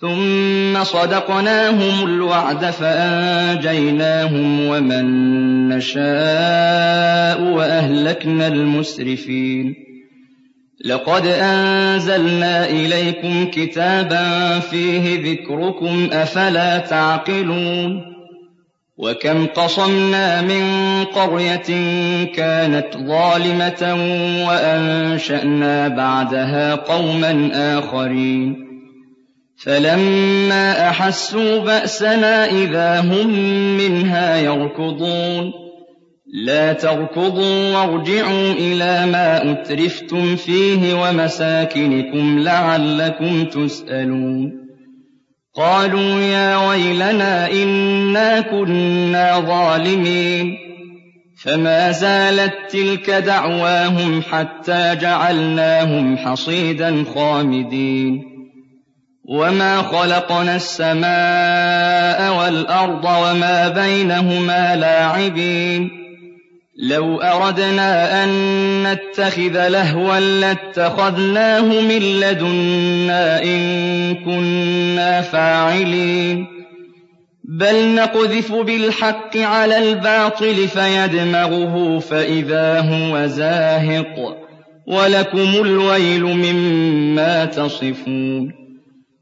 ثم صدقناهم الوعد فأنجيناهم ومن نشاء وأهلكنا المسرفين. لقد أنزلنا إليكم كتابا فيه ذكركم أفلا تعقلون؟ وكم قصمنا من قرية كانت ظالمة وأنشأنا بعدها قوما آخرين. فَلَمَّا أَحَسُّوا بَأْسَنَا إِذَا هُم مِّنْهَا يَرْكُضُونَ. لَا تَرْكُضُوا وَارْجِعُوا إِلَىٰ مَا أُتْرِفْتُمْ فِيهِ وَمَسَاكِنِكُمْ لَعَلَّكُمْ تُسْأَلُونَ. قَالُوا يَا وَيْلَنَا إِنَّا كُنَّا ظَالِمِينَ. فَمَا زَالَت تِّلْكَ دَعْوَاهُمْ حَتَّىٰ جَعَلْنَاهُمْ حَصِيدًا خَامِدِينَ. وَمَا خَلَقْنَا السَّمَاءَ وَالْأَرْضَ وَمَا بَيْنَهُمَا لَاعِبِينَ لَوْ أَرَدْنَا أَن نَّتَّخِذَ لَهْوًا لَّاتَّخَذْنَاهُ مِن لَّدُنَّا إِن كُنَّا فَاعِلِينَ بَلْ نَقْذِفُ بِالْحَقِّ عَلَى الْبَاطِلِ فَيَدْمَغُهُ فَإِذَا هُوَ زَاهِقٌ وَلَكُمُ الْوَيْلُ مِمَّا تَصِفُونَ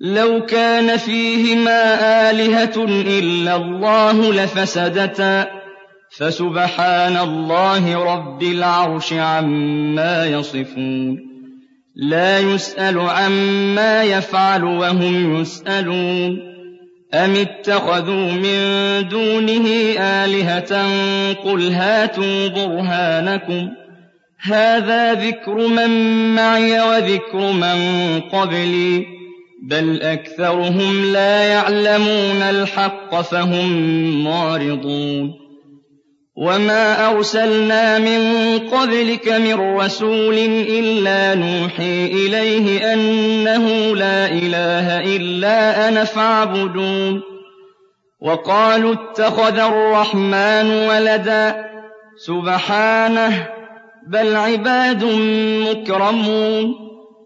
لَوْ كَانَ فِيهِمَا آلِهَةٌ إِلَّا اللَّهُ لَفَسَدَتَا فَسُبْحَانَ اللَّهِ رَبِّ الْعَرْشِ عَمَّا يَصِفُونَ. لَا يُسْأَلُ عَمَّا يَفْعَلُ وَهُمْ يُسْأَلُونَ. أَمِ اتَّخَذُوا مِن دُونِهِ آلِهَةً؟ قُلْ هَاتُوا بُرْهَانَكُمْ. هَٰذَا ذِكْرُ مَن مَّعِيَ وَذِكْرُ مَن قَبْلِي. بَلْ أَكْثَرُهُمْ لَا يَعْلَمُونَ الْحَقَّ فَهُم مُّعْرِضُونَ وَمَا أَرْسَلْنَا مِن قَبْلِكَ مِن رَّسُولٍ إِلَّا نُوحِي إِلَيْهِ أَنَّهُ لَا إِلَٰهَ إِلَّا أَنَا فَاعْبُدُونِ وَقَالُوا اتَّخَذَ الرَّحْمَٰنُ وَلَدًا سُبْحَانَهُ بَلْ عِبَادٌ مُّكْرَمُونَ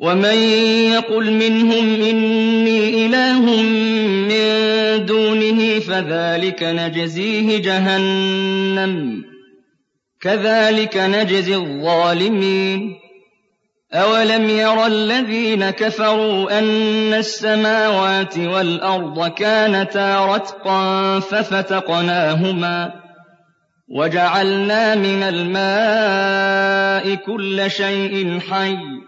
وَمَن يَقُلْ مِنْهُمْ إِنِّي إِلَٰهٌ مِّن دُونِهِ فَذَٰلِكَ نَجْزِيهِ جَهَنَّمَ ۚ كَذَٰلِكَ نَجْزِي الظَّالِمِينَ أَوَلَمْ يَرَ الَّذِينَ كَفَرُوا أَنَّ السَّمَاوَاتِ وَالْأَرْضَ كَانَتَا رَتْقًا فَفَتَقْنَاهُمَا وَجَعَلْنَا مِنَ الْمَاءِ كُلَّ شَيْءٍ حَيٍّ ۖ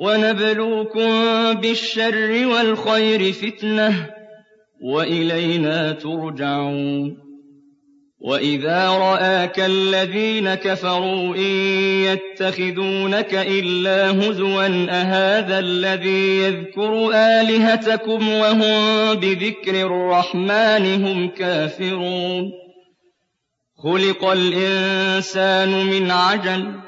وَنَبْلُوكُم بِالشَّرِّ وَالْخَيْرِ فِتْنَةً ۖ وَإِلَيْنَا تُرْجَعُونَ وَإِذَا رَآكَ الَّذِينَ كَفَرُوا إِن يَتَّخِذُونَكَ إِلَّا هُزُوًا أَهَٰذَا الَّذِي يَذْكُرُ آلِهَتَكُمْ وَهُم بِذِكْرِ الرَّحْمَٰنِ هُمْ كَافِرُونَ خُلِقَ الْإِنسَانُ مِنْ عَجَلٍ ۚ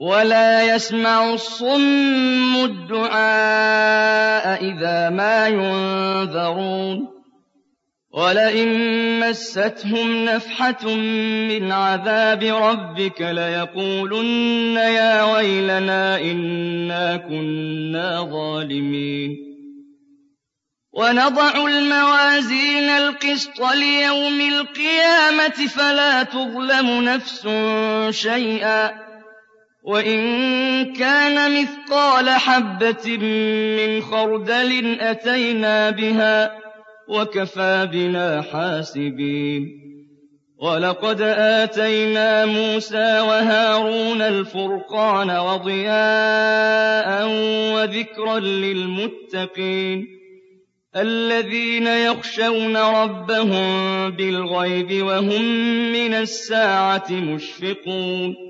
وَلَا يَسْمَعُ الصُّمُّ الدُّعَاءَ إِذَا مَا يُنذَرُونَ وَلَئِن مَّسَّتْهُمْ نَفْحَةٌ مِّنْ عَذَابِ رَبِّكَ لَيَقُولُنَّ يَا وَيْلَنَا إِنَّا كُنَّا ظَالِمِينَ. وَنَضَعُ الْمَوَازِينَ الْقِسْطَ لِيَوْمِ الْقِيَامَةِ فَلَا تُظْلَمُ نَفْسٌ شَيْئًا. وَإِن كَانَ مِثْقَالَ حَبَّةٍ مِّنْ خَرْدَلٍ أَتَيْنَا بِهَا ۗ وَكَفَىٰ بِنَا حَاسِبِينَ وَلَقَدْ آتَيْنَا مُوسَىٰ وَهَارُونَ الْفُرْقَانَ وَضِيَاءً وَذِكْرًا لِّلْمُتَّقِينَ الَّذِينَ يَخْشَوْنَ رَبَّهُم بِالْغَيْبِ وَهُم مِّنَ السَّاعَةِ مُشْفِقُونَ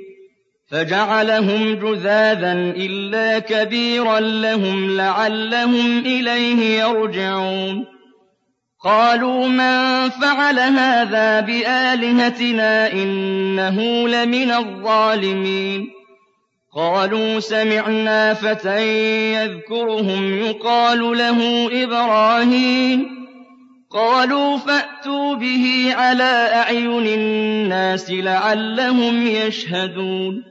فَجَعَلَهُمْ جُذَاذًا إِلَّا كَبِيرًا لَّهُمْ لَعَلَّهُمْ إِلَيْهِ يَرْجِعُونَ. قَالُوا مَن فَعَلَ هَٰذَا بِآلِهَتِنَا إِنَّهُ لَمِنَ الظَّالِمِينَ. قَالُوا سَمِعْنَا فَتًى يَذْكُرُهُمْ يُقَالُ لَهُ إِبْرَاهِيمُ. قَالُوا فَأْتُوا بِهِ عَلَىٰ أَعْيُنِ النَّاسِ لَعَلَّهُمْ يَشْهَدُونَ.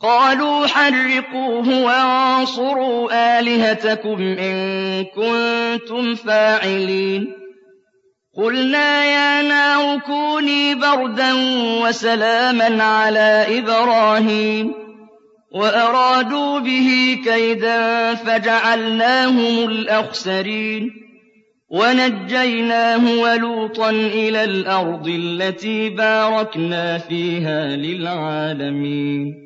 قَالُوا حَرِّقُوهُ وَانصُرُوا آلِهَتَكُمْ إِن كُنتُمْ فَاعِلِينَ. قُلْنَا يَا نَارُ كُونِي بَرْدًا وَسَلَامًا عَلَىٰ إِبْرَاهِيمَ. وَأَرَادُوا بِهِ كَيْدًا فَجَعَلْنَاهُمُ الْأَخْسَرِينَ. وَنَجَّيْنَاهُ وَلُوطًا إِلَى الْأَرْضِ الَّتِي بَارَكْنَا فِيهَا لِلْعَالَمِينَ.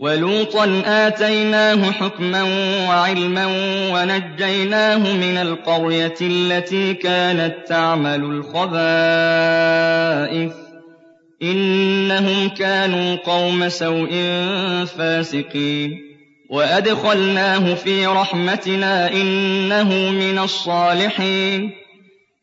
وَلُوطًا آتَيْنَاهُ حُكْمًا وَعِلْمًا وَنَجَّيْنَاهُ مِنَ الْقَرْيَةِ الَّتِي كَانَت تَّعْمَلُ الْخَبَائِثَ ۗ. إِنَّهُمْ كَانُوا قَوْمَ سَوْءٍ فَاسِقِينَ. وَأَدْخَلْنَاهُ فِي رَحْمَتِنَا ۖ إِنَّهُ مِنَ الصَّالِحِينَ.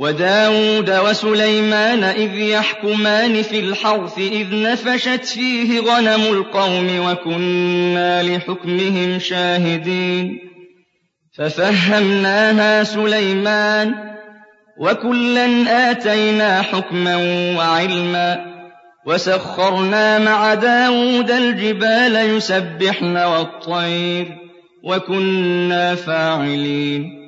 وَدَاوُودَ وَسُلَيْمَانَ إِذْ يَحْكُمَانِ فِي الْحَرْثِ إِذْ نَفَشَتْ فِيهِ غَنَمُ الْقَوْمِ وَكُنَّا لِحُكْمِهِمْ شَاهِدِينَ. فَفَهَّمْنَاهَا سُلَيْمَانَ ۚ وَكُلًّا آتَيْنَا حُكْمًا وَعِلْمًا ۚ وَسَخَّرْنَا مَعَ دَاوُودَ الْجِبَالَ يُسَبِّحْنَ وَالطَّيْرَ ۚ وَكُنَّا فَاعِلِينَ.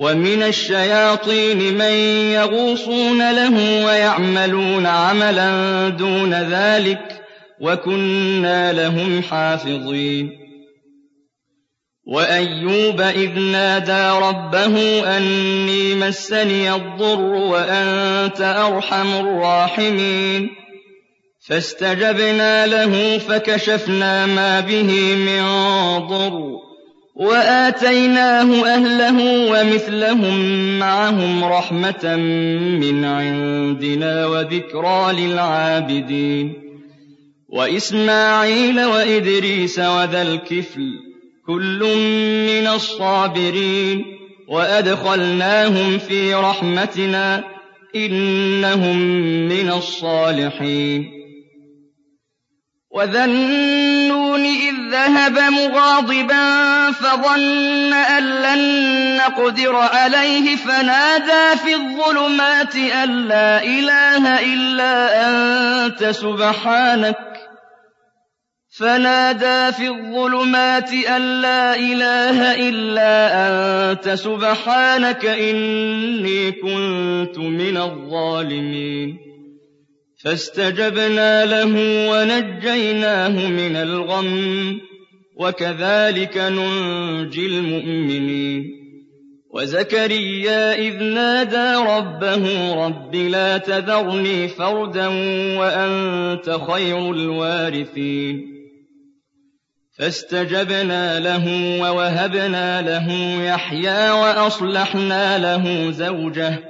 وَمِنَ الشَّيَاطِينِ مَن يَغُوصُونَ لَهُ وَيَعْمَلُونَ عَمَلًا دُونَ ذَٰلِكَ ۖ وَكُنَّا لَهُمْ حَافِظِينَ. وَأَيُّوبَ إِذْ نَادَىٰ رَبَّهُ أَنِّي مَسَّنِيَ الضُّرُّ وَأَنتَ أَرْحَمُ الرَّاحِمِينَ. فاستجبنا له فكشفنا ما به من ضر. وآتيناه أهله ومثلهم معهم رحمة من عندنا وذكرى للعابدين. وإسماعيل وإدريس وذا الكفل كل من الصابرين. وأدخلناهم في رحمتنا إنهم من الصالحين. وذا النون إذ ذهب مغاضبا فظن أن لن نقدر عليه فنادى في الظلمات أن لا إله إلا أنت سبحانك فنادى في الظلمات أن لا إله إلا أنت سبحانك إني كنت من الظالمين فاستجبنا له ونجيناه من الغم وكذلك ننجي المؤمنين. وزكريا إذ نادى ربه رب لا تذرني فردا وأنت خير الوارثين. فاستجبنا له ووهبنا له يحيى وأصلحنا له زوجه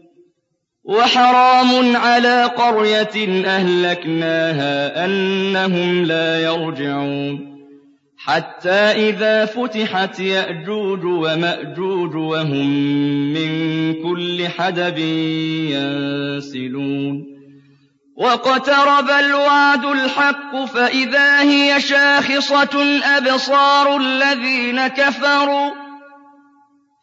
وَحَرَامٌ عَلَىٰ قَرْيَةٍ أَهْلَكْنَاهَا أَنَّهُمْ لَا يَرْجِعُونَ. حَتَّىٰ إِذَا فُتِحَتْ يَأْجُوجُ وَمَأْجُوجُ وَهُم مِّن كُلِّ حَدَبٍ يَنسِلُونَ. وَاقْتَرَبَ الْوَعْدُ الْحَقُّ فَإِذَا هِيَ شَاخِصَةٌ أَبْصَارُ الَّذِينَ كَفَرُوا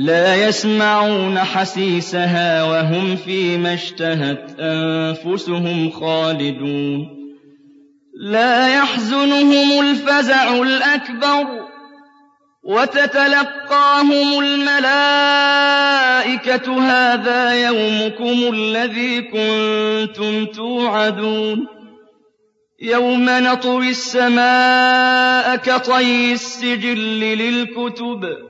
لَا يَسْمَعُونَ حَسِيسَهَا وَهُمْ فِي مَا اشْتَهَتْ أَنفُسُهُمْ خَالِدُونَ. لَا يَحْزُنُهُمُ الْفَزَعُ الْأَكْبَرُ وَتَتَلَقَّاهُمُ الْمَلَائِكَةُ. هَٰذَا يَوْمُكُمُ الَّذِي كُنتُمْ تُوعَدُونَ. يَوْمَ نَطْوِي السَّمَاءَ كَطَيِّ السِّجِلِّ لِلْكُتُبِ.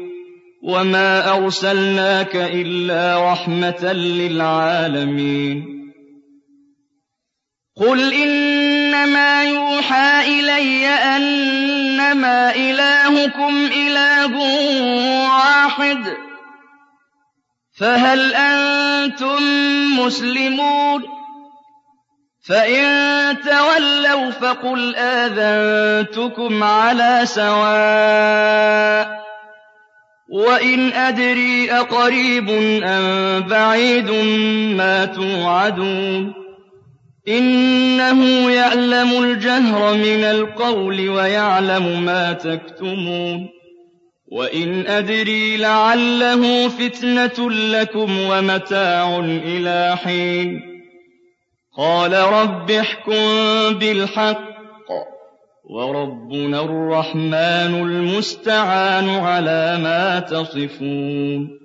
وَمَا أَرْسَلْنَاكَ إِلَّا رَحْمَةً لِّلْعَالَمِينَ قُلْ إِنَّمَا يُوحَىٰ إِلَيَّ أَنَّمَا إِلَٰهُكُمْ إِلَٰهٌ وَاحِدٌ ۖ فَهَلْ أَنتُم مُّسْلِمُونَ فَإِن تَوَلَّوْا فَقُلْ آذَنتُكُمْ عَلَىٰ سَوَاءٍ ۖ وَإِنْ أَدْرِي أَقَرِيبٌ أَم بَعِيدٌ مَّا تُوعَدُونَ إِنَّهُ يَعْلَمُ الْجَهْرَ مِنَ الْقَوْلِ وَيَعْلَمُ مَا تَكْتُمُونَ وَإِنْ أَدْرِي لَعَلَّهُ فِتْنَةٌ لَّكُمْ وَمَتَاعٌ إِلَىٰ حِينٍ قَالَ رَبِّ احْكُم بِالْحَقِّ ۗ وَرَبُّنَا الرَّحْمَٰنُ الْمُسْتَعَانُ عَلَىٰ مَا تَصِفُونَ